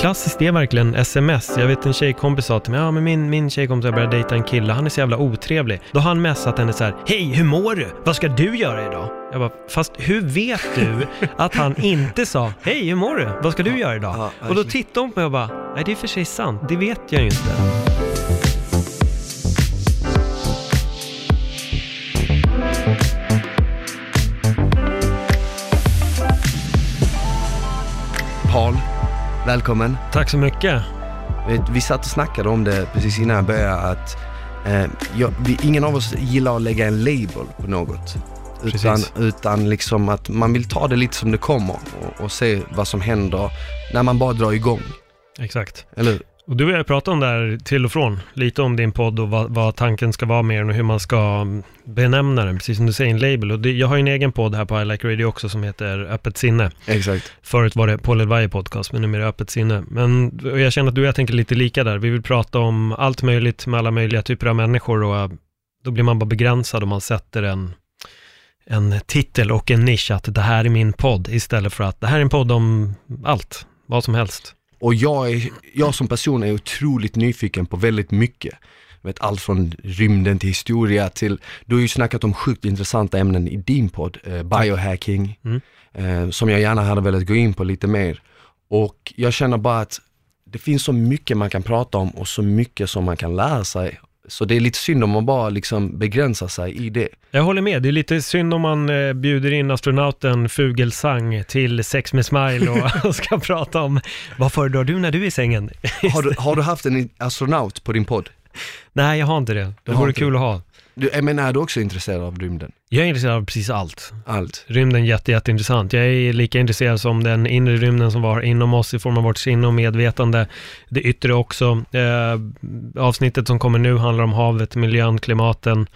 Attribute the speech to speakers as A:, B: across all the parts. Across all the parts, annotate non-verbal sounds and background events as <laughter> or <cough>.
A: klassiskt är verkligen sms. Jag vet en tjejkompis sa till mig, ja men min, min tjejkompis har börjat dejta en kille, han är så jävla otrevlig. Då har han messat henne så här, hej hur mår du? Vad ska du göra idag? Jag bara, fast hur vet du att han inte sa, hej hur mår du? Vad ska du göra idag? Och då tittade hon på mig och bara, nej det är för sig sant, det vet jag ju inte.
B: Välkommen.
A: Tack så mycket.
B: Vi, vi satt och snackade om det precis innan jag började att eh, jag, vi, ingen av oss gillar att lägga en label på något. Utan,
A: Precis.
B: utan liksom att man vill ta det lite som det kommer och, och se vad som händer när man bara drar igång.
A: Exakt.
B: Eller hur?
A: Och du och jag pratade om det här till och från, lite om din podd och vad, vad tanken ska vara med den och hur man ska mm, benämna den, precis som du säger, en label. Och det, jag har ju en egen podd här på I Like Radio också som heter Öppet sinne.
B: Exakt.
A: Förut var det Paul Elvaje podcast, men numera Öppet sinne. Men jag känner att du och jag tänker lite lika där. Vi vill prata om allt möjligt med alla möjliga typer av människor och eh, då blir man bara begränsad om man sätter en, en titel och en nisch att det här är min podd istället för att det här är en podd om allt, vad som helst.
B: Och jag, är, jag som person är otroligt nyfiken på väldigt mycket. Vet, allt från rymden till historia till, du har ju snackat om sjukt intressanta ämnen i din podd, eh, biohacking,
A: Mm.
B: eh, som jag gärna hade velat gå in på lite mer. Och jag känner bara att det finns så mycket man kan prata om och så mycket som man kan lära sig. Så det är lite synd om man bara liksom begränsar sig i det.
A: Jag håller med, det är lite synd om man eh, bjuder in astronauten Fugelsang till Sex med Smile och, <laughs> ska prata om vad föredrar du när du är i sängen? <laughs>
B: Har du, har du haft en astronaut på din podd?
A: Nej, jag har inte det. Det vore kul att ha.
B: Du, menar, är du också intresserad av rymden?
A: Jag är intresserad av precis allt.
B: Allt?
A: Rymden är jätte, jätteintressant. Jag är lika intresserad som den inre rymden som var inom oss i form av vårt sinne och medvetande. Det yttre också. Eh, avsnittet som kommer nu handlar om havet, miljön, klimaten,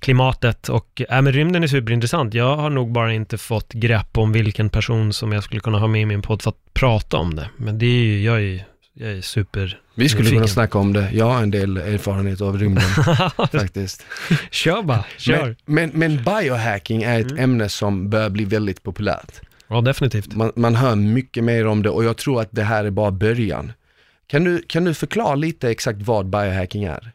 A: klimatet och äh, men rymden är superintressant. Jag har nog bara inte fått grepp om vilken person som jag skulle kunna ha med i min podd för att prata om det. Men det är ju, jag är, jag är super
B: Vi skulle kunna snacka om det. Jag har en del erfarenhet av rymden <laughs> faktiskt.
A: Kör bara, kör.
B: Men, men, men biohacking är ett ämne som börjar bli väldigt populärt.
A: Ja, definitivt.
B: Man, man hör mycket mer om det och jag tror att det här är bara början. Kan du, kan du förklara lite exakt vad biohacking är?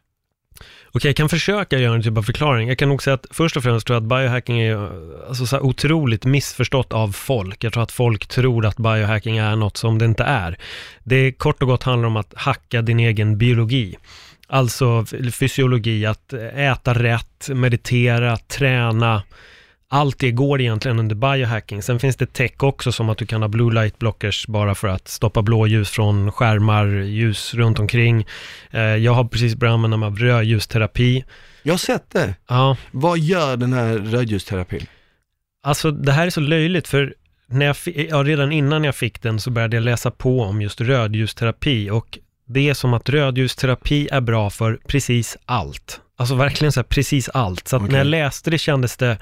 A: Okej, jag kan försöka göra en typ av förklaring. Jag kan nog säga att först och främst tror jag att biohacking är alltså, så här otroligt missförstått av folk. Jag tror att folk tror att biohacking är något som det inte är. Det kort och gott handlar om att hacka din egen biologi. Alltså fysiologi, att äta rätt, meditera, träna. Allt det går egentligen under biohacking. Sen finns det tech också som att du kan ha blue light blockers bara för att stoppa blåljus från skärmar, ljus runt omkring. Eh, Jag har precis börjat använda mig av rödljusterapi.
B: Jag har sett det.
A: Ja,
B: Vad gör den här rödljusterapin?
A: alltså det här är så löjligt för när jag, ja, redan innan jag fick den så började jag läsa på om just rödljusterapi och det är som att rödljusterapi är bra för precis allt. Alltså verkligen så här precis allt. Så att
B: Okej.
A: när jag läste det kändes det,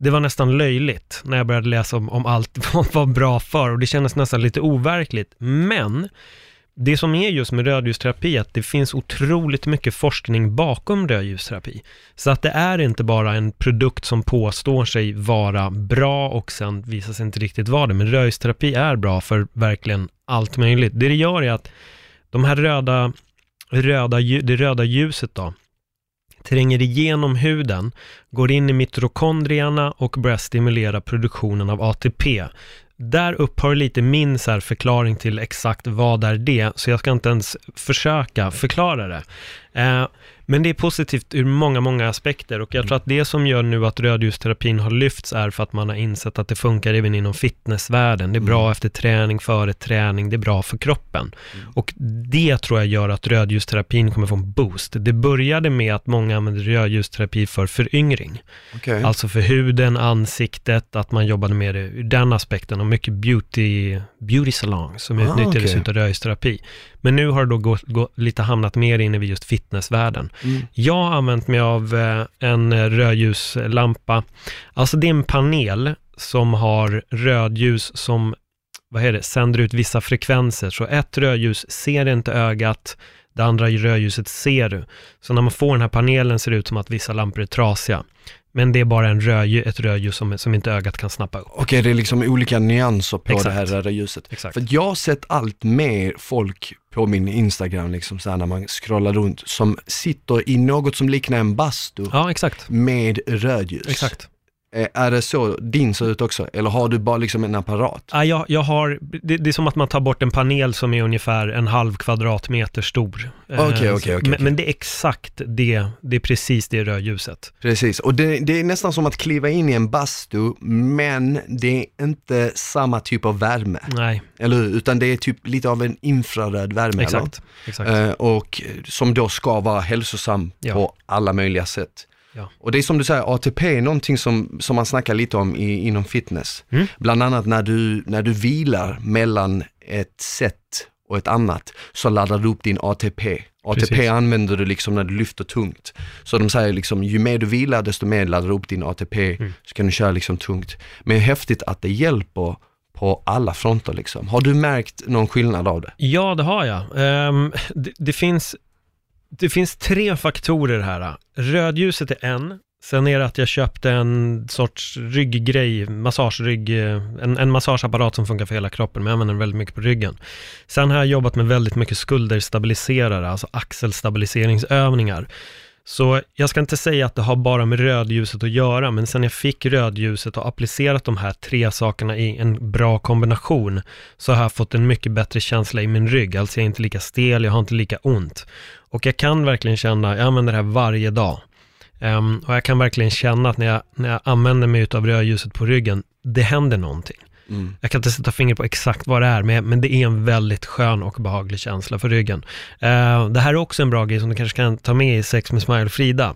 A: det var nästan löjligt när jag började läsa om, om allt <laughs> vad var bra för och det kändes nästan lite overkligt. Men det som är just med rödljusterapi är att det finns otroligt mycket forskning bakom rödljusterapi. Så att det är inte bara en produkt som påstår sig vara bra och sen visar sig inte riktigt vara det. Men rödljusterapi är bra för verkligen allt möjligt. Det det gör är att de här röda, röda, det röda ljuset då, tränger igenom huden, går in i mitokondrierna och börjar stimulera produktionen av ATP. Där upphör lite min så här förklaring till exakt vad är det, så jag ska inte ens försöka förklara det. Eh, men det är positivt ur många, många aspekter och jag tror att det som gör nu att rödljusterapin har lyfts är för att man har insett att det funkar även inom fitnessvärlden. Det är bra efter träning, före träning, det är bra för kroppen. Och det tror jag gör att rödljusterapin kommer få en boost. Det började med att många använde rödljusterapi för föryngring.
B: Okej.
A: Alltså för huden, ansiktet, att man jobbade med det ur den aspekten och mycket beauty, beauty salong som
B: Ah,
A: utnyttjades
B: okej.
A: utav rödljusterapi. Men nu har det då gått, gått, lite hamnat mer inne vid just fitnessvärlden.
B: Mm.
A: Jag har använt mig av eh, en eh, rödljuslampa. Alltså det är en panel som har rödljus som, vad är det, sänder ut vissa frekvenser. Så ett rödljus ser inte ögat, det andra rödljuset ser du. Så när man får den här panelen ser det ut som att vissa lampor är trasiga. Men det är bara en rödljus, ett rödljus som, som inte ögat kan snappa upp.
B: Okej, det är liksom olika nyanser på
A: Exakt.
B: det här röda ljuset.
A: Exakt.
B: För jag har sett allt mer folk på min Instagram, liksom så här, när man scrollar runt, som sitter i något som liknar en bastu
A: Ja,
B: med rödljus.
A: Exakt.
B: Eh, Är det så din ser ut också? Eller har du bara liksom en apparat?
A: Ja, jag, jag har, det, det är som att man tar bort en panel som är ungefär en halv kvadratmeter stor.
B: Okej, okej, okej,
A: men, men det är exakt det, det är precis det rödljuset.
B: Precis, och det, det är nästan som att kliva in i en bastu, men det är inte samma typ av värme,
A: Nej,
B: eller hur? Utan det är typ lite av en infraröd värme,
A: exakt. exakt.
B: Eh, och som då ska vara hälsosam
A: Ja.
B: på alla möjliga sätt.
A: Ja.
B: Och det är som du säger, ATP är någonting som, som man snackar lite om i, inom fitness.
A: Mm.
B: Bland annat när du, när du vilar mellan ett set och ett annat, så laddar du upp din ATP. ATP
A: Precis.
B: använder du liksom när du lyfter tungt. Så de säger liksom, ju mer du vilar desto mer laddar du upp din ATP,
A: Mm.
B: så kan du köra liksom tungt. Men häftigt att det hjälper på alla fronter liksom. Har du märkt någon skillnad av det?
A: Ja, det har jag. Ehm, det, det, finns, det finns tre faktorer här. Rödljuset är en. Sen är det att jag köpte en sorts rygggrej, massagerygg, eh, en, en massageapparat som funkar för hela kroppen, men jag använder den väldigt mycket på ryggen. Sen har jag jobbat med väldigt mycket skulderstabiliserare, alltså axelstabiliseringsövningar. Så jag ska inte säga att det har bara med rödljuset att göra, men sen jag fick rödljuset och applicerat de här tre sakerna i en bra kombination, så har jag fått en mycket bättre känsla i min rygg. Alltså jag är inte lika stel, jag har inte lika ont. Och jag kan verkligen känna, jag använder det här varje dag. Ehm, och jag kan verkligen känna att när jag, när jag använder mig av rödljuset på ryggen, det händer någonting.
B: Mm.
A: Jag kan inte sätta fingret på exakt vad det är, men, men det är en väldigt skön och behaglig känsla för ryggen. Eh, det här är också en bra grej som du kanske kan ta med i Sex med Smile Frida.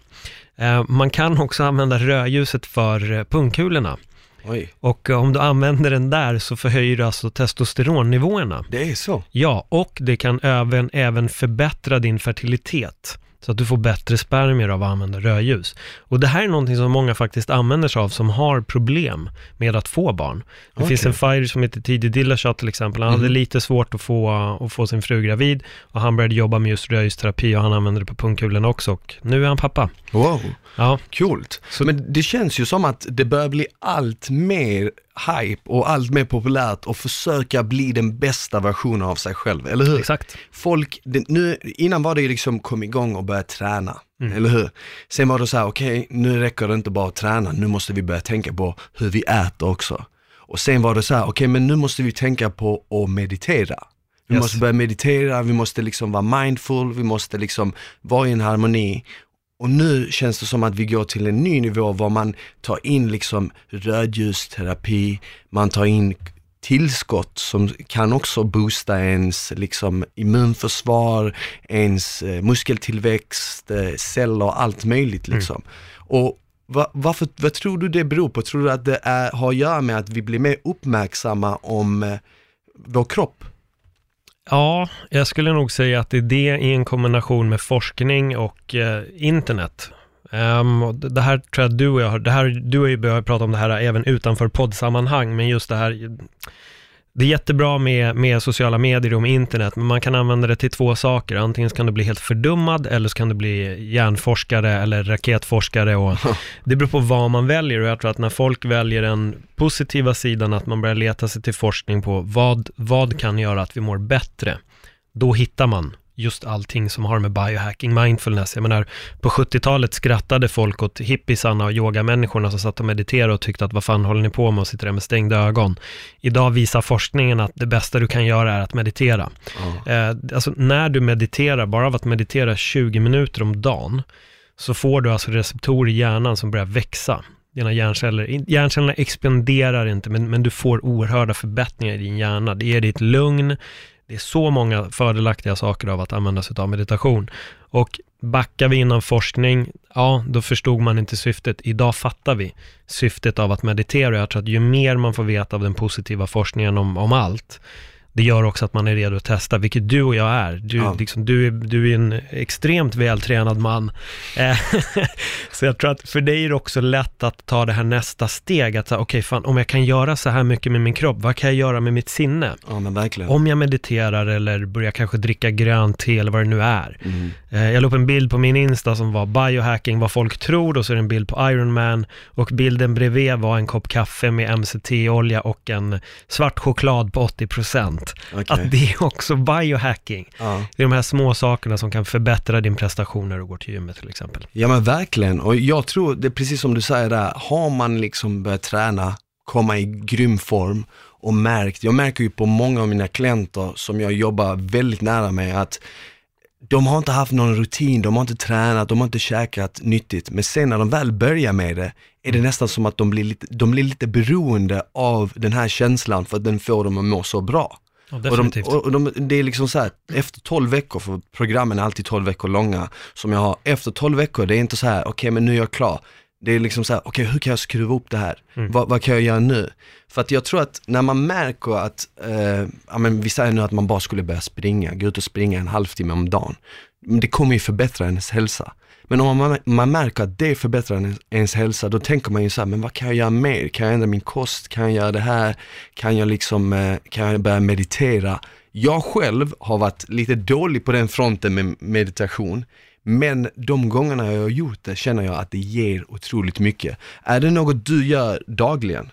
A: Eh, man kan också använda rödljuset för eh, pungkulorna.
B: Oj,
A: Och eh, om du använder den där så förhöjer du alltså testosteronnivåerna.
B: det är så?
A: Ja, och det kan även, även förbättra din fertilitet. Så att du får bättre spermier av att använda rödljus. Och det här är någonting som många faktiskt använder sig av som har problem med att få barn. Det
B: Okej.
A: finns en fighter som heter Tidig Dillashaw till exempel. Han hade
B: Mhm.
A: lite svårt att få, att få sin fru gravid och han började jobba med just rödljusterapi och han använder det på pungkulorna också. Och nu är han pappa.
B: Wow.
A: Ja,
B: Coolt. Men det känns ju som att det börjar bli allt mer hype och allt mer populärt att försöka bli den bästa versionen av sig själv, eller hur?
A: exakt.
B: Folk, det, nu, innan var det ju liksom kom igång och börja träna,
A: Mm.
B: eller hur? Sen var det så här, okej, nu räcker det inte bara att träna, nu måste vi börja tänka på hur vi äter också. Och sen var det så här, okej, men nu måste vi tänka på att meditera. Vi
A: Yes.
B: måste börja meditera, vi måste liksom vara mindful, vi måste liksom vara i en harmoni. Och nu känns det som att vi går till en ny nivå var man tar in liksom rödljusterapi, man tar in tillskott som kan också boosta ens liksom immunförsvar, ens eh, muskeltillväxt, eh, celler, allt möjligt liksom. Och va, varför, vad tror du det beror på? Tror du att det är, har att göra med att vi blir mer uppmärksamma om eh, vår kropp?
A: Ja, jag skulle nog säga att det är det i en kombination med forskning och eh, internet. Um, och det här tror jag du och jag har, det här, du och jag börjat prata om det här även utanför poddsammanhang, men just det här, det är jättebra med, med sociala medier och med internet, men man kan använda det till två saker. Antingen kan du bli helt fördummad, eller så kan du bli hjärnforskare eller raketforskare och det beror på vad man väljer och jag tror att när folk väljer den positiva sidan, att man börjar leta sig till forskning på vad, vad kan göra att vi mår bättre, då hittar man just allting som har med biohacking, mindfulness. Jag menar, på 70-talet skrattade folk åt hippisarna och yogamänniskorna som satt och mediterade och tyckte att vad fan håller ni på med och sitter där med stängda ögon. Idag visar forskningen att det bästa du kan göra är att meditera.
B: Ja.
A: Eh, alltså när du mediterar, bara av att meditera 20 minuter om dagen, så får du alltså receptorer i hjärnan som börjar växa. Dina hjärnceller, hjärncellerna expanderar inte, men, men du får oerhörda förbättringar i din hjärna. Det ger dig ett lugn, det är så många fördelaktiga saker av att använda sig av meditation. Och backar vi inom forskning, ja, då förstod man inte syftet. Idag fattar vi syftet av att meditera. Jag tror att ju mer man får veta av den positiva forskningen om, om allt, det gör också att man är redo att testa, vilket du och jag är. Du,
B: Ja.
A: liksom, du, är, du är en extremt vältränad man. Eh, <laughs> så jag tror att för dig är det också lätt att ta det här nästa steg, att säga, okej, fan, om jag kan göra så här mycket med min kropp, vad kan jag göra med mitt sinne?
B: Ja men verkligen.
A: Om jag mediterar eller börjar kanske dricka grönt te eller vad det nu är.
B: Mm.
A: Eh, Jag la upp en bild på min Insta som var biohacking, vad folk tror, och så är det en bild på Ironman. Och bilden bredvid var en kopp kaffe med MCT-olja och en svart choklad på 80%.
B: Okej.
A: Att det är också biohacking.
B: Ja.
A: Det är de här små sakerna som kan förbättra din prestation när du går till gymmet till exempel.
B: Ja men verkligen, och jag tror det är precis som du säger där, har man liksom börjat träna, komma i grym form och märkt, jag märker ju på många av mina klienter som jag jobbar väldigt nära med att de har inte haft någon rutin, de har inte tränat, de har inte käkat nyttigt, men sen när de väl börjar med det är det nästan som att de blir lite, de blir lite beroende av den här känslan för att den får dem att må så bra.
A: Ja,
B: Och, de, och, de, det är liksom så här, efter 12 veckor, för programmen är alltid 12 veckor långa, som jag har, efter 12 veckor, det är inte så här, okej men nu är jag klar. Det är liksom så här, okej hur kan jag skruva upp det här?
A: Mm.
B: Vad, vad kan jag göra nu? För att jag tror att när man märker att, eh, ja men vi säger nu att man bara skulle börja springa, gå ut och springa en halvtimme om dagen. Det kommer ju förbättra ens hälsa. Men om man, man märker att det förbättrar ens, ens hälsa, då tänker man ju så här, men vad kan jag göra mer? Kan jag ändra min kost? Kan jag göra det här? Kan jag liksom, eh, kan jag börja meditera? Jag själv har varit lite dålig på den fronten med meditation, men de gångerna jag har gjort det känner jag att det ger otroligt mycket. Är det något du gör dagligen?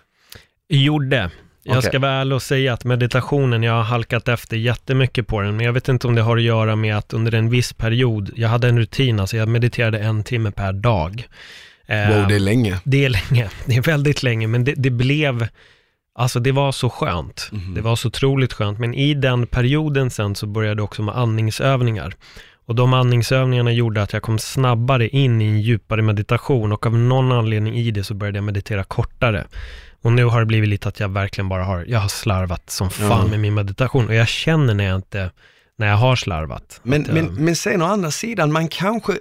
A: Gjorde. Jag
B: Okej.
A: ska vara ärlig och säga att meditationen, jag har halkat efter jättemycket på den, men jag vet inte om det har att göra med att under en viss period, jag hade en rutin, alltså jag mediterade en timme per dag. Eh,
B: Wow, det är länge.
A: det är länge, <laughs> det är väldigt länge, men det, det blev, alltså det var så skönt.
B: Mhm.
A: Det var så otroligt skönt, men i den perioden sen så började jag också med andningsövningar. Och de andningsövningarna gjorde att jag kom snabbare in i en djupare meditation och av någon anledning i det så började jag meditera kortare. Och nu har det blivit lite att jag verkligen bara har, jag har slarvat som fan
B: Ja.
A: med min meditation och jag känner när jag inte, när jag har slarvat.
B: Men,
A: eh,
B: men, men sen å andra sidan, man kanske,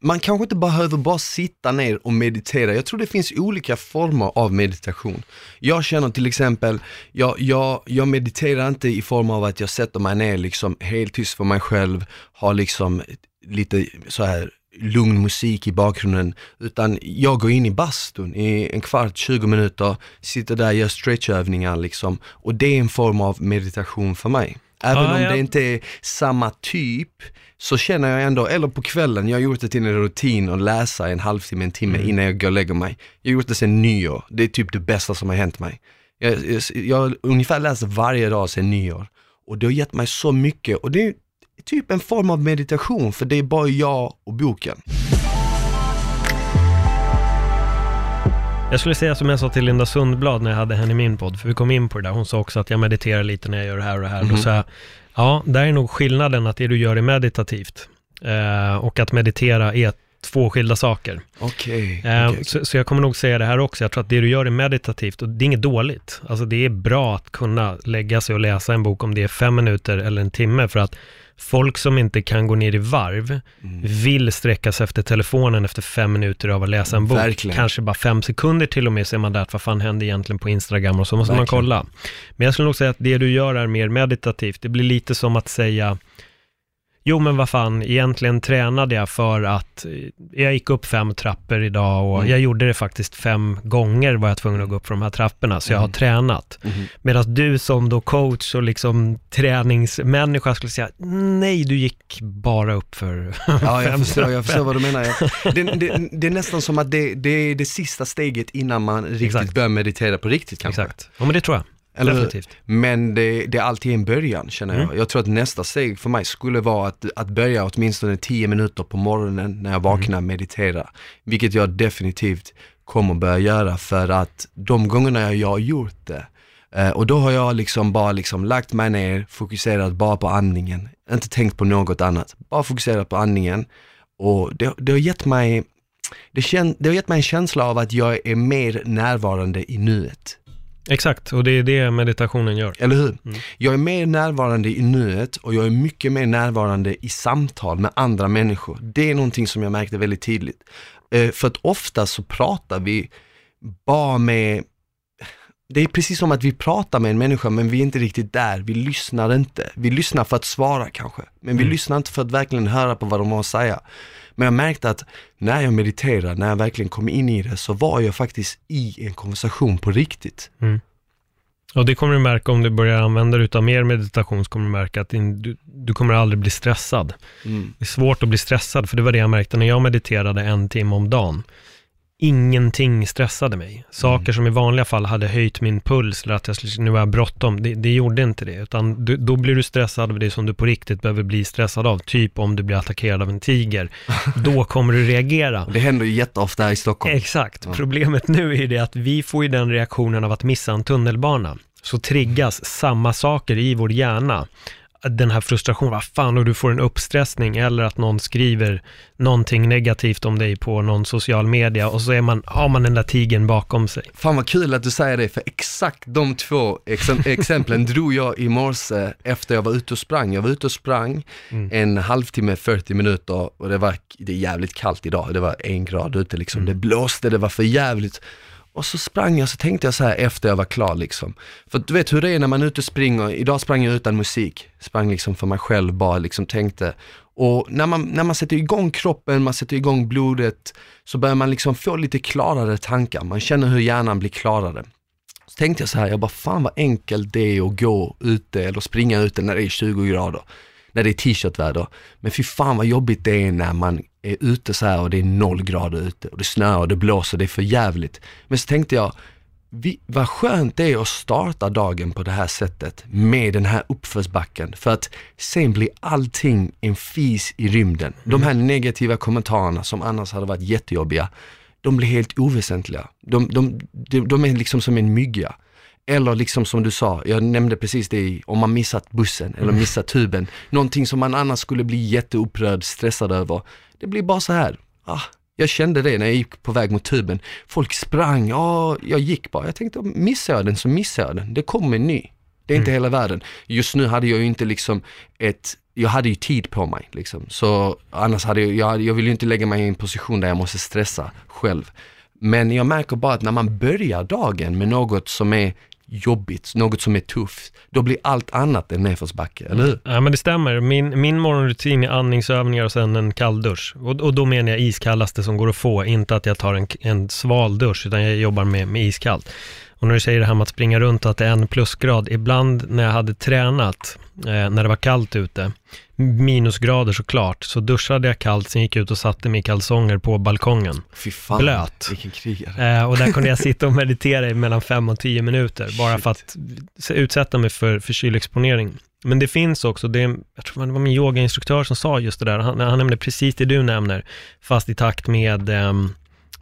B: man kanske inte behöver bara sitta ner och meditera. Jag tror det finns olika former av meditation. Jag känner till exempel, jag, jag, jag mediterar inte i form av att jag sätter mig ner liksom helt tyst för mig själv, har liksom lite så här lugn musik i bakgrunden, utan jag går in i bastun i en kvart, 20 minuter, sitter där, gör stretchövningar liksom, och det är en form av meditation för mig. Även
A: Ja,
B: om
A: ja.
B: det inte är samma typ, så känner jag ändå, eller på kvällen, jag har gjort det till en rutin att läsa en halvtimme, en timme
A: Mm.
B: innan jag går och lägger mig. Jag har gjort det sedan nyår, det är typ det bästa som har hänt mig. Jag, jag, jag har ungefär läst varje dag sedan nyår och det har gett mig så mycket och det är typ en form av meditation för det är bara jag och boken.
A: Jag skulle säga som jag sa till Linda Sundblad när jag hade henne i min podd, för vi kom in på det där, hon sa också att jag mediterar lite när jag gör det här och det här. Då
B: Mhm.
A: sa jag, ja, där är nog skillnaden att det du gör är meditativt. Eh, och att meditera är två skilda saker.
B: Okej.
A: Eh,
B: okej.
A: så, så jag kommer nog säga det här också, jag tror att det du gör är meditativt och det är inget dåligt. Alltså det är bra att kunna lägga sig och läsa en bok om det är fem minuter eller en timme, för att folk som inte kan gå ner i varv
B: Mm.
A: vill sträcka sig efter telefonen efter fem minuter av att läsa en bok.
B: Verkligen.
A: Kanske bara fem sekunder till och med, så är man där, att vad fan händer egentligen på Instagram och så måste man
B: Verkligen.
A: kolla. Men jag skulle nog säga att det du gör är mer meditativt. Det blir lite som att säga, jo men vad fan, egentligen tränade jag för att eh, jag gick upp fem trappor idag och
B: Mm.
A: jag gjorde det faktiskt fem gånger var jag tvungen att gå upp för de här trapporna, så jag har
B: Mm.
A: tränat.
B: Mhm.
A: Medan du som då coach och liksom träningsmänniska skulle säga, nej du gick bara upp för <laughs>
B: Ja, jag
A: fem
B: förstår, jag
A: trappor."
B: förstår vad du menar. Jag- Det, <laughs> det, det är nästan som att det, det är det sista steget innan man riktigt
A: Exakt.
B: börjar meditera på riktigt kanske.
A: Exakt. Ja men det tror jag.
B: Eller?
A: Definitivt.
B: Men det, det är alltid en början känner jag.
A: Mm.
B: Jag tror att nästa steg för mig skulle vara att, att börja åtminstone 10 minuter på morgonen när jag vaknar
A: Mm.
B: meditera. Vilket jag definitivt kommer börja göra för att de gångerna jag har gjort det eh, och då har jag liksom bara liksom lagt mig ner, fokuserat bara på andningen, inte tänkt på något annat, bara fokuserat på andningen och det, det har gett mig det, kän, det har gett mig en känsla av att jag är mer närvarande i nuet.
A: Exakt, och det är det meditationen gör.
B: Eller hur?
A: Mm.
B: Jag är mer närvarande i nuet och jag är mycket mer närvarande i samtal med andra människor. Det är någonting som jag märkte väldigt tydligt. Eh, för att ofta så pratar vi bara med, det är precis som att vi pratar med en människa men vi är inte riktigt där, vi lyssnar inte. Vi lyssnar för att svara kanske, men vi
A: Mm.
B: lyssnar inte för att verkligen höra på vad de har att säga. Men jag märkte att när jag mediterade, när jag verkligen kom in i det, så var jag faktiskt i en konversation på riktigt.
A: Och det kommer du märka om du börjar använda dig utav mer meditation, så kommer du märka att din, du, du kommer aldrig bli stressad.
B: Mm.
A: Det är svårt att bli stressad, för det var det jag märkte när jag mediterade en timme om dagen. Ingenting stressade mig. Saker som i vanliga fall hade höjt min puls, eller att jag skulle, nu har jag bråttom, det, det gjorde inte det. Utan du, då blir du stressad av det som du på riktigt behöver bli stressad av. Typ om du blir attackerad av en tiger. <laughs> Då kommer du reagera.
B: Det händer ju jätteofta här i Stockholm.
A: Exakt.
B: Ja.
A: Problemet nu är det att vi får ju den reaktionen av att missa en tunnelbana. Så triggas samma saker i vår hjärna. Den här frustrationen, vad fan, och du får en uppstressning eller att någon skriver någonting negativt om dig på någon social media och så är man, har man den där tigen bakom sig.
B: Fan vad kul att du säger det, för exakt de två exem- <laughs> exemplen drog jag i morse efter jag var ute och sprang. Jag var ute och sprang
A: Mm.
B: en halvtimme, 40 minuter och det var det är jävligt kallt idag. Det var en grad ute liksom.
A: Mm.
B: Det blåste, det var för jävligt. Och så sprang jag, så tänkte jag så här efter jag var klar liksom. För du vet hur det är när man är ute och springer, idag sprang jag utan musik. Sprang liksom för mig själv bara, liksom tänkte. Och när man, när man sätter igång kroppen, man sätter igång blodet, så börjar man liksom få lite klarare tankar. Man känner hur hjärnan blir klarare. Så tänkte jag så här, jag bara fan vad enkelt det är att gå ute eller springa ute när det är 20 grader. När det är t-shirtväder. Men fy fan vad jobbigt det är när man är ute så här och det är noll grader ute och det snöar och det blåser, det är för jävligt. Men så tänkte jag, vi, vad skönt det är att starta dagen på det här sättet med den här uppförsbacken. För att sen blir allting en fis i rymden. De här negativa kommentarerna som annars hade varit jättejobbiga, de blir helt oväsentliga. De, de, de, de är liksom som en mygga. Eller liksom som du sa, jag nämnde precis det om man missat bussen eller missat tuben. Någonting som man annars skulle bli jätteupprörd, stressad över. Det blir bara så här, ah, jag kände det när jag gick på väg mot tuben. Folk sprang, ja, jag gick bara. Jag tänkte, missar jag den så missar jag den. Det kommer en ny. Det är inte hela världen. Just nu hade jag ju inte liksom ett, jag hade ju tid på mig liksom. Så annars hade jag, jag, jag vill ju inte lägga mig i en position där jag måste stressa själv. Men jag märker bara att när man börjar dagen med något som är jobbigt, något som är tufft, då blir allt annat en nedförsbacke, eller hur?
A: Ja, men det stämmer. Min, min morgonrutin är andningsövningar och sen en kalldusch. Och, och då menar jag iskallaste som går att få, inte att jag tar en, en sval dusch, utan jag jobbar med, med iskallt. Och när du säger det här med att springa runt och att det är en plusgrad, ibland när jag hade tränat, eh, när det var kallt ute, minusgrader såklart, så duschade jag kallt, sen gick jag ut och satte mig i kalsonger på balkongen.
B: Fy fan,
A: Blöt.
B: vilken krigare.
A: Eh, och där kunde jag <laughs> sitta och meditera i mellan fem och tio minuter, bara
B: Shit.
A: för att utsätta mig för, för kylexponering. Men det finns också, det, jag tror det var min yogainstruktör som sa just det där, han, han nämnde precis det du nämner, fast i takt med, ehm,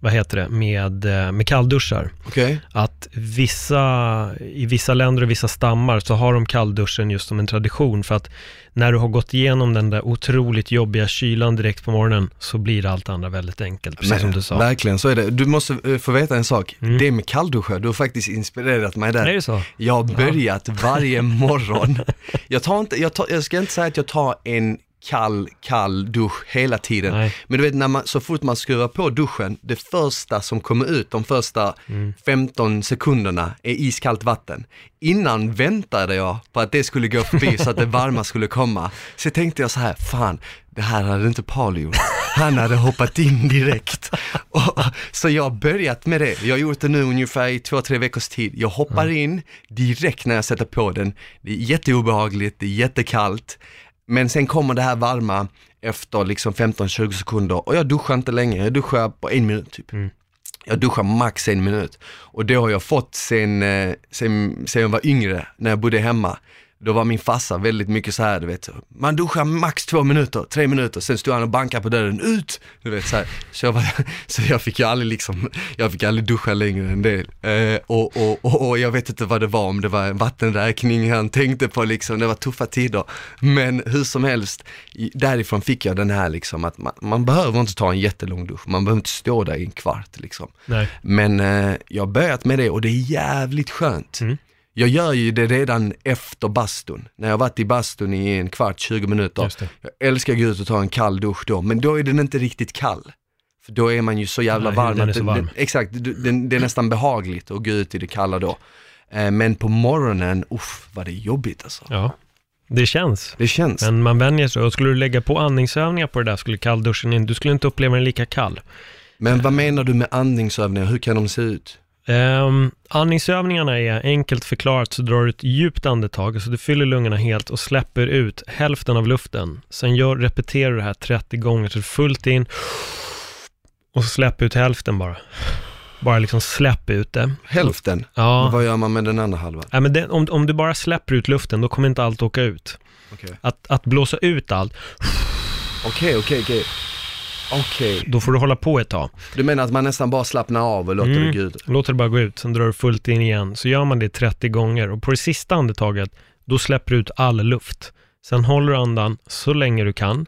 A: vad heter det, med, eh, med kallduschar.
B: Okej?
A: Att vissa, i vissa länder och vissa stammar så har de kallduschen just som en tradition, för att när du har gått igenom den där otroligt jobbiga kylan direkt på morgonen, så blir allt andra väldigt enkelt, precis
B: Men
A: som du sa.
B: Verkligen, så är det. Du måste eh, få veta en sak.
A: Mm.
B: Det med kallduschar, du har faktiskt inspirerat mig där.
A: Är det så?
B: Jag har börjat varje <laughs> morgon. Jag, tar inte, jag, tar, jag ska inte säga att jag tar en kall, kall dusch hela tiden.
A: Nej.
B: Men du vet, när man, så fort man skruvar på duschen, det första som kommer ut, de första
A: Mm.
B: 15 sekunderna, är iskallt vatten. Innan väntade jag på att det skulle gå förbi så att det varma skulle komma. Så tänkte jag så här, fan, det här hade inte Paul gjort. Han hade hoppat in direkt. <laughs> Och, så jag har börjat med det. Jag har gjort det nu ungefär i två, tre veckors tid. Jag hoppar in direkt när jag sätter på den. Det är jätteobehagligt, det är jättekallt. Men sen kommer det här varma efter liksom 15-20 sekunder och jag duschar inte länge, jag duschar på en minut typ.
A: Mm.
B: Jag duschar max en minut och det har jag fått sen, eh, sen, sen jag var yngre, när jag bodde hemma. Då var min farsa väldigt mycket så här, du vet, man duschar max två minuter, tre minuter, sen stod han och bankade på dörren, ut! Du vet så här. Så jag, var, <laughs> så jag fick ju aldrig liksom, jag fick aldrig duscha längre än det. Eh, och, och, och, och jag vet inte vad det var, om det var en vattenräkning han tänkte på liksom, det var tuffa tider. Men hur som helst, därifrån fick jag den här liksom att man, man behöver inte ta en jättelång dusch, man behöver inte stå där i en kvart liksom.
A: Nej.
B: Men eh, jag har börjat med det och det är jävligt skönt.
A: Mm.
B: Jag gör ju det redan efter bastun. När jag varit i bastun i en kvart, 20 minuter. Jag älskar att gå ut och ta en kall dusch då, men då är den inte riktigt kall. För då är man ju så jävla
A: Nej,
B: varm.
A: huden är så varm.
B: Det, exakt, det, det, det är nästan behagligt att gå ut i det kalla då. Eh, men på morgonen, uff, vad det är jobbigt alltså.
A: Ja, det känns.
B: Det känns.
A: Men man vänjer sig och skulle du lägga på andningsövningar på det där skulle kallduschen in, du skulle inte uppleva den lika kall.
B: Men vad menar du med andningsövningar? Hur kan de se ut?
A: Um, andningsövningarna är enkelt förklarat så drar du ett djupt andetag, så du fyller lungorna helt och släpper ut hälften av luften. Sen gör, repeterar du det här 30 gånger, så fullt in och så släpp ut hälften bara. Bara liksom släpp ut det.
B: Hälften?
A: Ja.
B: Vad gör man med den andra halvan?
A: Nej, men det, om, om du bara släpper ut luften, då kommer inte allt åka ut.
B: Okej,
A: Att, att blåsa ut allt,
B: okej, okej, okej. Okej.
A: då får du hålla på ett tag.
B: Du menar att man nästan bara slappnar av och låter
A: Mm.
B: det gå ut?
A: Låter det bara gå ut, sen drar du fullt in igen. Så gör man det 30 gånger och på det sista andetaget, då släpper du ut all luft. Sen håller du andan så länge du kan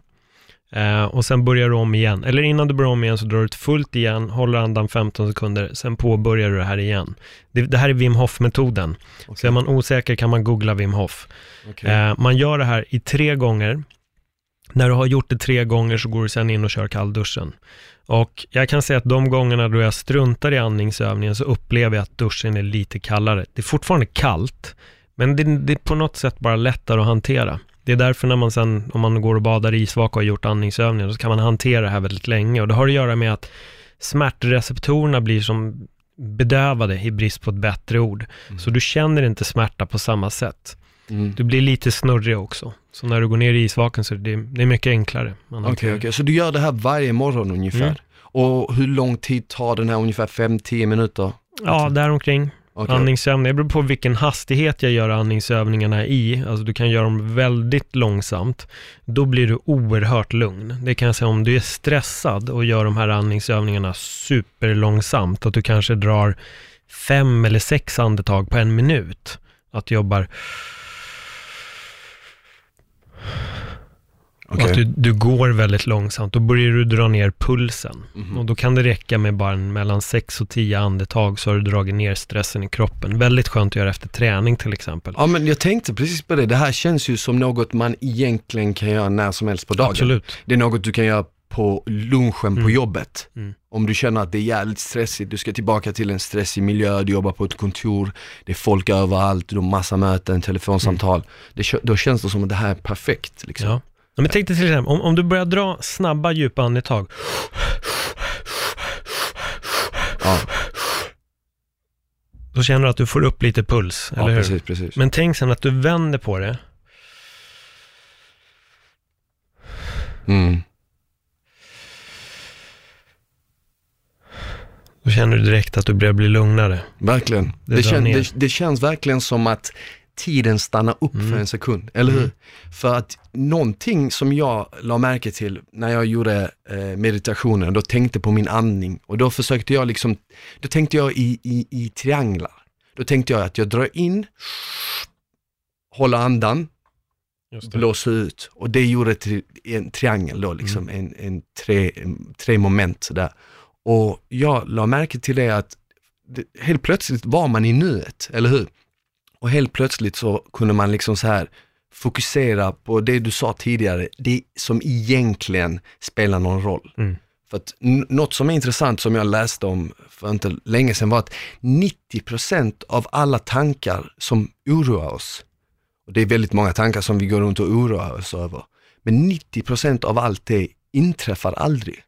A: eh, och sen börjar du om igen. Eller innan du börjar om igen så drar du ett fullt igen, håller andan 15 sekunder, sen påbörjar du det här igen. Det, det här är Wim Hof-metoden. Så är man osäker kan man googla Wim Hof.
B: Okej.
A: Eh, man gör det här i tre gånger. När du har gjort det tre gånger så går du sen in och kör kallduschen. Och jag kan säga att de gångerna då jag struntar i andningsövningen så upplever jag att duschen är lite kallare. Det är fortfarande kallt, men det, det är på något sätt bara lättare att hantera. Det är därför när man sen, om man går och badar i isvak och har gjort andningsövningar, så kan man hantera det här väldigt länge. Och det har att göra med att smärtreceptorerna blir som bedövade i brist på ett bättre ord. Så du känner inte smärta på samma sätt.
B: Mm.
A: Du blir lite snurrig också. Så när du går ner i isvaken så är det, det är mycket enklare.
B: Okej,
A: hanterar
B: okej. Så du gör det här varje morgon ungefär?
A: Mm.
B: Och hur lång tid tar den här? Ungefär 5-10 minuter?
A: Ja, däromkring.
B: Okej.
A: Andningsövningar, det beror på vilken hastighet jag gör andningsövningarna i. Alltså du kan göra dem väldigt långsamt. Då blir du oerhört lugn. Det kan jag säga om du är stressad och gör de här andningsövningarna superlångsamt. Att du kanske drar fem eller sex andetag på en minut. Att du jobbar
B: Okej.
A: att du, du går väldigt långsamt. Då börjar du dra ner pulsen.
B: Mhm.
A: Och då kan det räcka med bara mellan 6 och 10 andetag så har du dragit ner stressen i kroppen. Väldigt skönt att göra efter träning till exempel.
B: Ja men jag tänkte precis på det, det här känns ju som något man egentligen kan göra när som helst på dagen.
A: Absolut.
B: Det är något du kan göra på lunchen på
A: Mm.
B: jobbet.
A: Mm.
B: Om du känner att det är jävligt stressigt, du ska tillbaka till en stressig miljö, du jobbar på ett kontor, det är folk överallt, du har massa möten, telefonsamtal. Det, kö- då känns det som att det här är perfekt. Liksom.
A: Ja. Men tänk dig till exempel, om, om du börjar dra snabba djupa andetag.
B: Ja,
A: Då känner du att du får upp lite puls,
B: ja
A: eller hur?
B: precis, precis.
A: Men tänk sen att du vänder på det.
B: Mm.
A: Då känner du direkt att du börjar bli lugnare.
B: Verkligen.
A: Det
B: Det, kän, det, det känns verkligen som att tiden stannar upp
A: Mm.
B: för en sekund, eller hur?
A: Mm.
B: För att någonting som jag la märke till när jag gjorde eh, meditationen, då tänkte på min andning och då försökte jag liksom, då tänkte jag i, i, i trianglar. Då tänkte jag att jag drar in, håller andan, blåser ut och det gjorde till en triangel då, liksom en, en, tre, en tre moment där. Och jag la märke till det att det, helt plötsligt var man i nuet, eller hur? Och helt plötsligt så kunde man liksom så här fokusera på det du sa tidigare, det som egentligen spelar någon roll.
A: Mm.
B: För att något som är intressant som jag läste om för inte länge sedan var att 90% av alla tankar som oroar oss, och det är väldigt många tankar som vi går runt och oroar oss över, men 90% av allt det inträffar aldrig.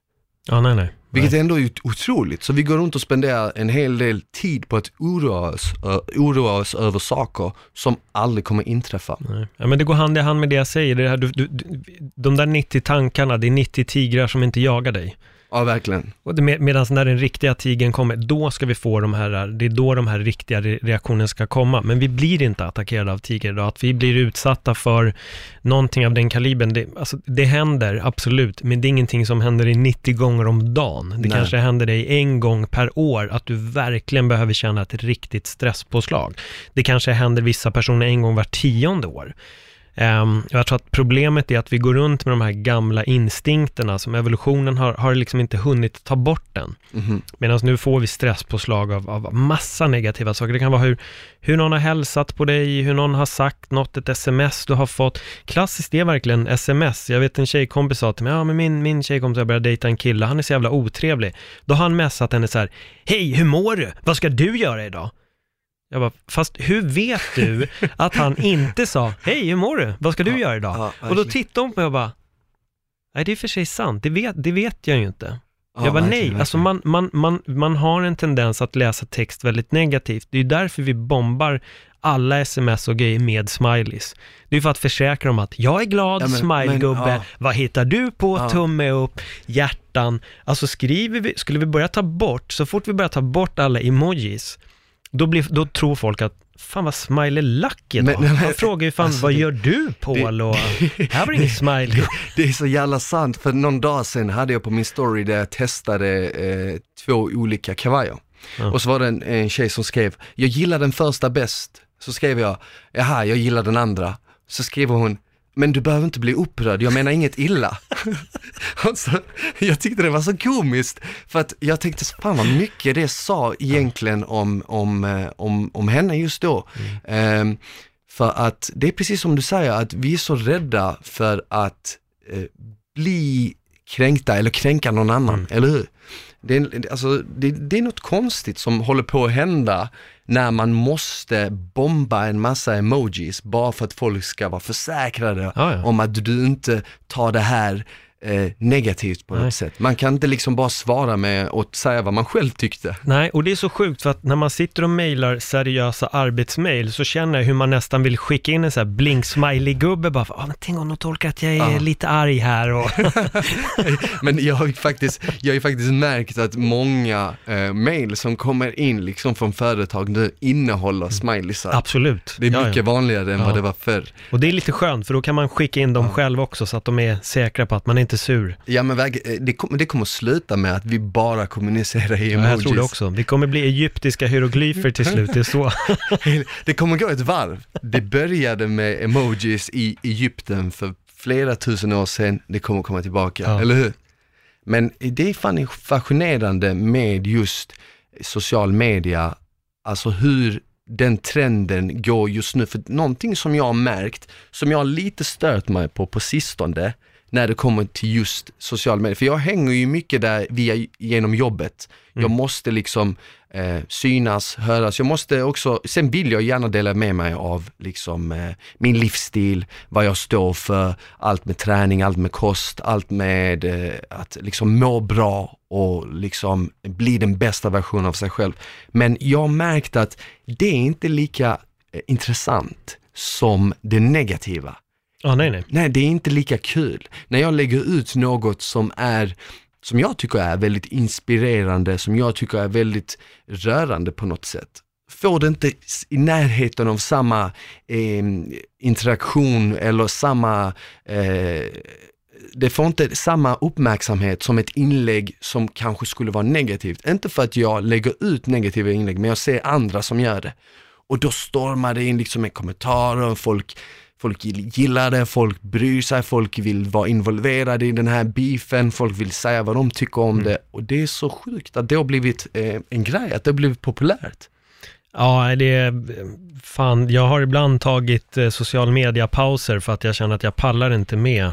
A: Ja, nej, nej.
B: Vilket ändå är otroligt. Så vi går runt och spenderar en hel del tid på att oroa oss, ö, oroa oss över saker som aldrig kommer inträffa.
A: Nej. Ja, men det går hand i hand med det jag säger. Det här, du, du, de där 90 tankarna, det är 90 tigrar som inte jagar dig.
B: Ja, verkligen.
A: Och med, Medan när den riktiga tigern kommer, då ska vi få de här, det är då de här riktiga re- reaktionerna ska komma. Men vi blir inte attackerade av tiger idag. Att vi blir utsatta för någonting av den kalibern, det, alltså, det händer absolut, men det är ingenting som händer i 90 gånger om dagen. Det
B: Nej.
A: kanske händer dig en gång per år, att du verkligen behöver känna ett riktigt stresspåslag. Det kanske händer vissa personer en gång var tionde år. Ehm, jag tror att problemet är att vi går runt med de här gamla instinkterna som evolutionen har, har liksom inte hunnit ta bort den.
B: Mhm.
A: Medan nu får vi stresspåslag av, av massa negativa saker. Det kan vara hur, hur någon har hälsat på dig, hur någon har sagt något, ett sms du har fått. Klassiskt är verkligen sms. Jag vet en tjejkompis sa till mig, ja men min, min tjejkompis har börjat dejta en kille, han är så jävla otrevlig. Då har han messat henne så här, hej hur mår du? Vad ska du göra idag? Jag bara, fast hur vet du att han inte sa, hej hur mår du? Vad ska du
B: Ja,
A: göra idag?
B: ja,
A: och då tittade hon på mig och bara, nej det är för sig sant, det vet, det vet jag ju inte.
B: Ja,
A: jag bara,
B: verkligen,
A: nej, alltså man, man, man, man har en tendens att läsa text väldigt negativt. Det är ju därför vi bombar alla sms och grejer med smileys. Det är för att försäkra dem att jag är glad,
B: Ja,
A: smilegubbe,
B: ja.
A: vad hittar du på,
B: Ja.
A: tumme upp, hjärtan. Alltså skriver vi, skulle vi börja ta bort, så fort vi börjar ta bort alla emojis, då, blir, då tror folk att fan vad smiley
B: Men-
A: då.
B: men-
A: Han frågar ju fan,
B: alltså,
A: vad
B: det-
A: gör du Paul? <laughs> Och, här var det ingen smiley.
B: Det är så jävla sant, för någon dag sedan hade jag på min story där jag testade eh, två olika kavajer.
A: Ja.
B: Och så var det en, en tjej som skrev, jag gillar den första bäst. Så skrev jag, jaha, jag gillar den andra. Så skriver hon, men du behöver inte bli upprörd, jag menar inget illa. och <laughs> så, jag tyckte det var så komiskt, för att jag tänkte, fan vad mycket det sa egentligen om, om, eh, om, om henne just då. Ehm, för att det är precis som du säger, att vi är så rädda för att eh, bli kränkta eller kränka någon annan, eller hur? Det är, alltså, det, det är något konstigt som håller på att hända när man måste bomba en massa emojis bara för att folk ska vara försäkrade
A: Ja, ja.
B: om att du inte tar det här eh, negativt på något
A: Nej.
B: sätt. Man kan inte liksom bara svara med och säga vad man själv tyckte.
A: Nej, och det är så sjukt för att när man sitter och mejlar seriösa arbetsmail så känner jag hur man nästan vill skicka in en sån här blink-smiley-gubbe bara, ah, men tänk om de tolkar att jag är
B: Ja.
A: lite arg här och... <laughs>
B: Men jag har ju faktiskt, jag har faktiskt märkt att många eh, mail som kommer in liksom från företag nu innehåller smileysar.
A: Absolut.
B: Det är
A: Ja, ja.
B: mycket vanligare än vad det var förr.
A: Och det är lite skönt för då kan man skicka in dem själv också så att de är säkra på att man inte är sur.
B: Ja men eh, det, kom, det kommer sluta med att vi bara kommunicerar i
A: Ja,
B: emojis.
A: jag tror det också. Det kommer bli egyptiska hieroglyfer till slut, det är så. <laughs>
B: Det kommer gå ett varv. Det började med emojis i Egypten för flera tusen år sedan, det kommer komma tillbaka,
A: Ja.
B: eller hur? Men det är fan fascinerande med just social media, alltså hur den trenden går just nu. För någonting som jag har märkt, som jag har lite stört mig på på sistone, när det kommer till just social media. För jag hänger ju mycket där via, genom jobbet. Jag måste liksom eh, synas, höras. Jag måste också, sen vill jag gärna dela med mig av liksom eh, min livsstil, vad jag står för, allt med träning, allt med kost, allt med eh, att liksom må bra och liksom bli den bästa versionen av sig själv. Men jag har märkt att det är inte lika eh, intressant som det negativa.
A: Ah, nej, nej.
B: Nej, det är inte lika kul. När jag lägger ut något som är, som jag tycker är väldigt inspirerande, som jag tycker är väldigt rörande på något sätt, får det inte i närheten av samma eh, interaktion eller samma eh, det får inte samma uppmärksamhet som ett inlägg som kanske skulle vara negativt. Inte för att jag lägger ut negativa inlägg, men jag ser andra som gör det. Och då stormar det in liksom kommentar och folk, folk gillar det, folk bryr sig, folk vill vara involverade i den här beefen, folk vill säga vad de tycker om det. Och det är så sjukt att det har blivit eh, en grej, att det har blivit populärt.
A: Ja, det är, fan, jag har ibland tagit eh, social media-pauser för att jag känner att jag pallar inte med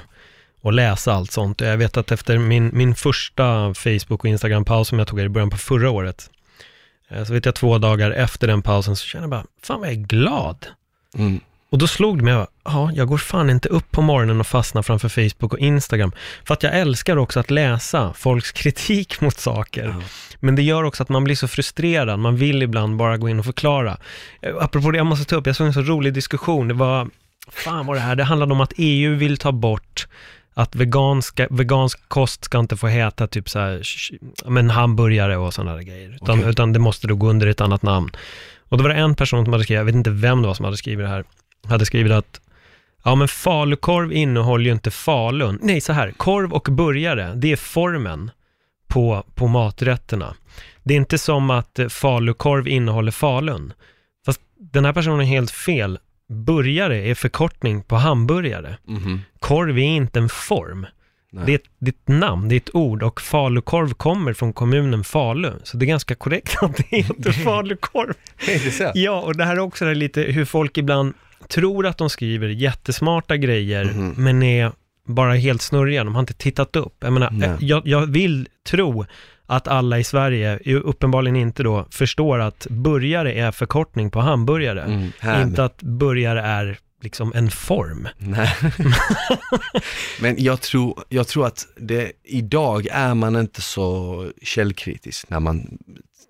A: att läsa allt sånt. Jag vet att efter min, min första Facebook och Instagram-paus som jag tog i början på förra året, eh, så vet jag två dagar efter den pausen så kände jag bara, fan vad jag är glad.
B: Mm.
A: Och då slog det mig, jag ja, jag går fan inte upp på morgonen och fastnar framför Facebook och Instagram. För att jag älskar också att läsa folks <laughs> kritik mot saker.
B: Ja.
A: Men det gör också att man blir så frustrerad, man vill ibland bara gå in och förklara. Eh, Apropå det, jag måste ta upp, jag såg en så rolig diskussion, det var, fan vad det här, det handlade om att EU vill ta bort att veganska, vegansk kost ska inte få heta typ så här, men hamburgare och sådana där grejer, utan,
B: Okej.
A: utan det måste då gå under ett annat namn. Och då var det en person som hade skrivit, jag vet inte vem det var som hade skrivit det här, hade skrivit att Ja men falukorv innehåller ju inte falun. Nej så här, korv och burgare, det är formen på, på maträtterna. Det är inte som att eh, falukorv innehåller falun. Fast den här personen är helt fel. Burgare är förkortning på hamburgare.
B: Mhm.
A: Korv är inte en form.
B: Nej.
A: Det är, ett, det är ett namn, det är ett ord och falukorv kommer från kommunen Falu. Så det är ganska korrekt att det <laughs> heter falukorv.
B: Är det så?
A: Ja, och det här är också lite hur folk ibland tror att de skriver jättesmarta grejer,
B: Mhm.
A: men är bara helt snurriga. De har inte tittat upp. Jag menar, jag, jag vill tro att alla i Sverige, uppenbarligen inte då, förstår att burgare är förkortning på hamburgare.
B: Mm.
A: Inte att burgare är liksom en form.
B: Nej. <laughs> Men jag tror, jag tror att det, idag är man inte så källkritisk när man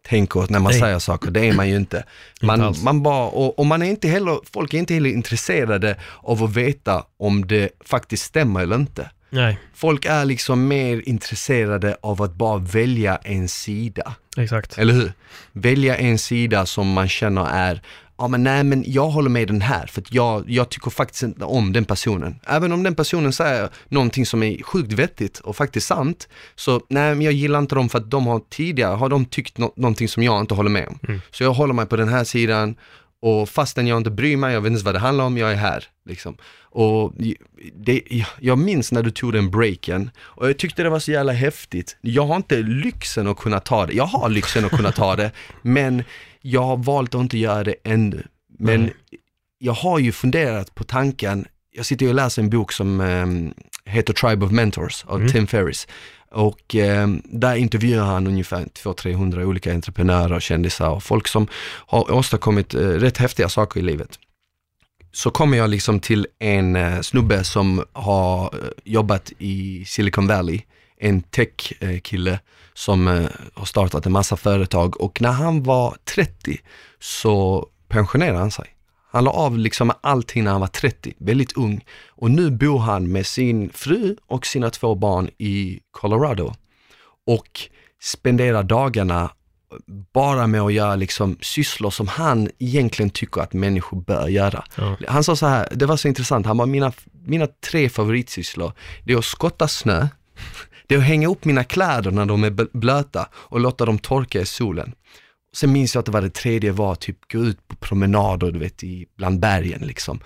B: tänker, när man
A: Nej.
B: säger saker, det är man ju <clears throat> inte. Man,
A: alls.
B: man bara, och, och man är inte heller, folk är inte heller intresserade av att veta om det faktiskt stämmer eller inte.
A: Nej,
B: Folk är liksom mer intresserade av att bara välja en sida.
A: exakt.
B: Eller hur? Välja en sida som man känner är, ja men nej men jag håller med den här för att jag, jag tycker faktiskt inte om den personen. Även om den personen säger någonting som är sjukt vettigt och faktiskt sant, så nej men jag gillar inte dem för att de har tidigare, har de tyckt nå- någonting som jag inte håller med om.
A: Mm.
B: Så jag håller mig på den här sidan och fastän jag inte bryr mig, jag vet inte vad det handlar om, jag är här. Liksom. Och det, jag minns när du tog den breaken och jag tyckte det var så jävla häftigt. Jag har inte lyxen att kunna ta det, jag har lyxen att kunna ta det, <laughs> men jag har valt att inte göra det ännu. Men
A: Nej.
B: jag har ju funderat på tanken, jag sitter och läser en bok som um, heter Tribe of Mentors av
A: Mm.
B: Tim Ferriss. Och ehm, där intervjuar han ungefär 200-300 olika entreprenörer och kändisar och folk som har åstadkommit eh, rätt häftiga saker i livet. Så kommer jag liksom till en eh, snubbe som har eh, jobbat i Silicon Valley, en tech-kille som eh, har startat en massa företag och när han var 30 så pensionerade han sig. Han la av liksom allting när han var 30, väldigt ung. Och nu bor han med sin fru och sina två barn i Colorado. Och spenderar dagarna bara med att göra liksom sysslor som han egentligen tycker att människor bör göra.
A: Ja.
B: Han sa så här, det var så intressant, han bara, mina, mina tre favoritsysslor, det är att skotta snö, det är att hänga upp mina kläder när de är bl- blöta och låta dem torka i solen. Sen minns jag att det var det tredje var typ gå ut på promenader, du vet, i, bland bergen liksom.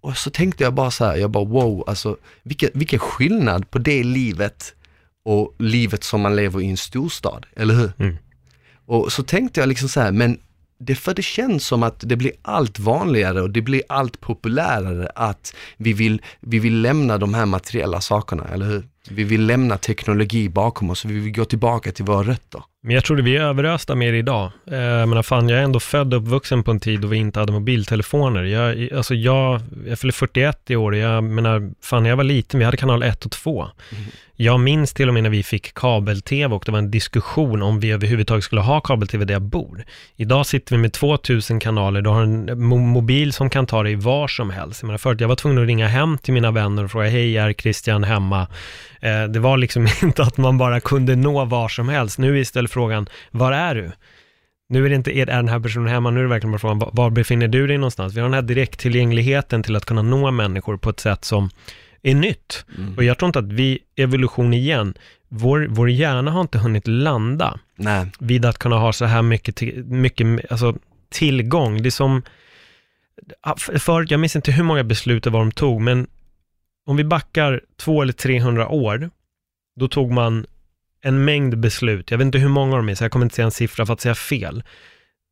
B: Och så tänkte jag bara så här, jag bara wow, alltså vilken, vilken skillnad på det livet och livet som man lever i en storstad, eller hur?
A: Mm.
B: Och så tänkte jag liksom så här, men det, för det känns som att det blir allt vanligare och det blir allt populärare att vi vill, vi vill lämna de här materiella sakerna, eller hur? Vi vill lämna teknologi bakom oss, vi vill gå tillbaka till våra rötter.
A: Men jag tror vi är överösta med det idag. Eh, Jag menar, fan, jag är ändå född och uppvuxen på en tid då vi inte hade mobiltelefoner. Jag, alltså jag, jag fyller 41 i år, och jag menar, fan, när jag var liten, vi hade kanal 1 och 2. Jag minns till och med när vi fick kabel-tv och det var en diskussion om vi överhuvudtaget skulle ha kabel-tv där jag bor. Idag sitter vi med 2000 kanaler, du har en mo- mobil som kan ta dig var som helst. Jag menar, förut, jag var tvungen att ringa hem till mina vänner och fråga, hej, är Christian hemma? Eh, det var liksom <laughs> inte att man bara kunde nå var som helst. Nu istället frågan, var är du? Nu är det inte, är den här personen hemma? Nu är det verkligen bara frågan, var- befinner du dig någonstans? Vi har den här direkttillgängligheten till att kunna nå människor på ett sätt som är nytt.
B: Mm.
A: Och jag tror inte att vi, evolution igen, vår, vår hjärna har inte hunnit landa
B: Nej,
A: vid att kunna ha så här mycket, mycket alltså, tillgång. Det är som, förut, jag minns inte hur många beslut det var de tog, men om vi backar två eller 300 år, då tog man en mängd beslut. Jag vet inte hur många de är, så jag kommer inte säga en siffra för att säga fel.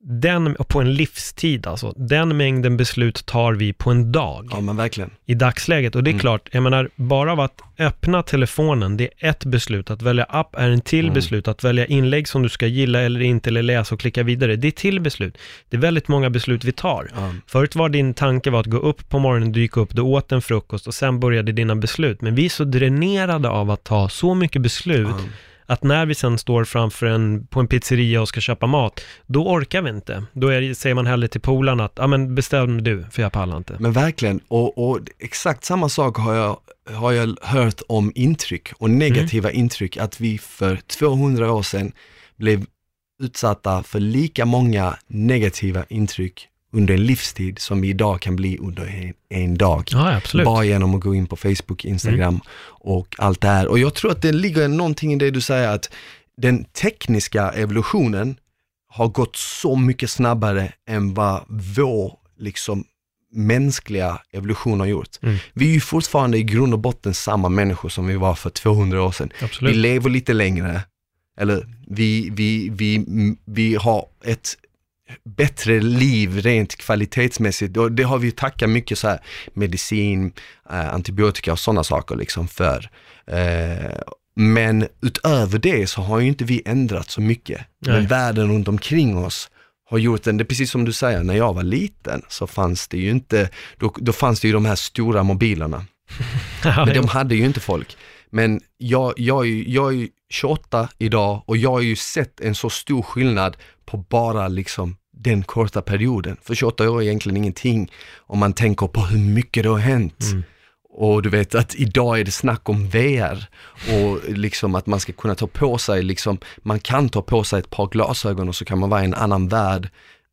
A: Den, på en livstid alltså, den mängden beslut tar vi på en dag
B: ja men verkligen.
A: i dagsläget. Och det är
B: Mm.
A: klart, jag menar, bara av att öppna telefonen, det är ett beslut. Att välja app är en till
B: Mm.
A: beslut. Att välja inlägg som du ska gilla eller inte, eller läsa och klicka vidare, det är till beslut. Det är väldigt många beslut vi tar.
B: Ja.
A: Förut var din tanke var att gå upp på morgonen, dyka upp, du åt en frukost och sen började dina beslut. Men vi är så dränerade av att ta så mycket beslut. Att när vi sen står framför en, på en pizzeria och ska köpa mat, då orkar vi inte. Då är, säger man hellre till polaren att, ja men bestäm du, för jag pallar inte.
B: Men verkligen, och, och exakt samma sak har jag, har jag hört om intryck och negativa intryck, att vi för 200 år sedan blev utsatta för lika många negativa intryck under en livstid som vi idag kan bli under en, en dag.
A: Ja.
B: Bara genom att gå in på Facebook, Instagram och allt det här. Och jag tror att det ligger någonting i det du säger att den tekniska evolutionen har gått så mycket snabbare än vad vår liksom mänskliga evolution har gjort.
A: Mm.
B: Vi är ju fortfarande i grund och botten samma människor som vi var för 200 år sedan. Vi
A: Absolut.
B: lever lite längre, eller vi, vi, vi, vi har ett bättre liv rent kvalitetsmässigt och det har vi ju tackat mycket så här medicin, eh, antibiotika och sådana saker liksom för. Eh, Men utöver det så har ju inte vi ändrat så mycket.
A: Nej.
B: Men världen runt omkring oss har gjort den, det är precis som du säger, när jag var liten så fanns det ju inte, då, då fanns det ju de här stora mobilerna. <laughs> Men de hade ju inte folk. Men jag, jag, jag är ju 28 idag och jag har ju sett en så stor skillnad på bara liksom den korta perioden. För 28 år är egentligen ingenting om man tänker på hur mycket det har hänt.
A: Mm.
B: Och du vet att idag är det snack om VR och liksom att man ska kunna ta på sig, liksom, man kan ta på sig ett par glasögon och så kan man vara i en annan värld.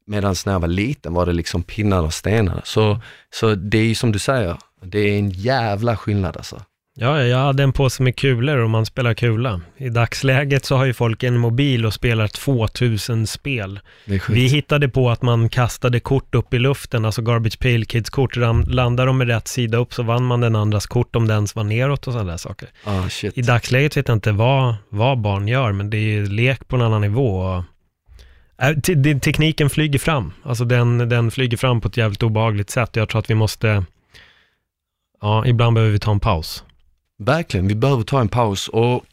B: Medan när jag var liten var det liksom pinnar och stenar. Så, så det är ju som du säger, det är en jävla skillnad alltså.
A: Ja, ja, jag hade en påse med kulor och man spelar kula. I dagsläget så har ju folk en mobil och spelar 2000 spel. Vi hittade på att man kastade kort upp i luften, alltså Garbage Pail Kids kort. Ram- Landar de med rätt sida upp så vann man den andras kort om den ens var neråt och sådana där saker.
B: Ah.
A: I dagsläget vet jag inte vad, vad barn gör, men det är ju lek på en annan nivå. Äh, te- tekniken flyger fram. Alltså den, den flyger fram på ett jävligt obehagligt sätt. Jag tror att vi måste, ja, ibland behöver vi ta en paus.
B: Verkligen, vi behöver ta en paus och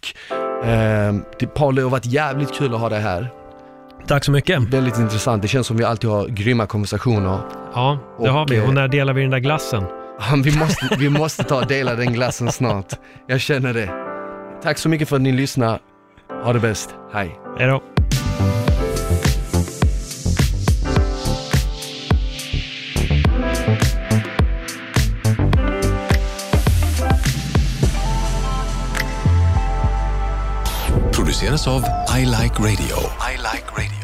B: eh, det, Paul, det har varit jävligt kul att ha dig här.
A: Tack så mycket.
B: Väldigt intressant, det känns som vi alltid har grymma konversationer.
A: Ja, det
B: Och,
A: har vi.
B: eh,
A: Och när delar vi den där glassen?
B: Vi måste, vi måste ta och dela den glassen snart. Jag känner det. Tack så mycket för att ni lyssnar. Ha det bäst. Hej.
A: Hej då.
C: Av I Like Radio. I like radio.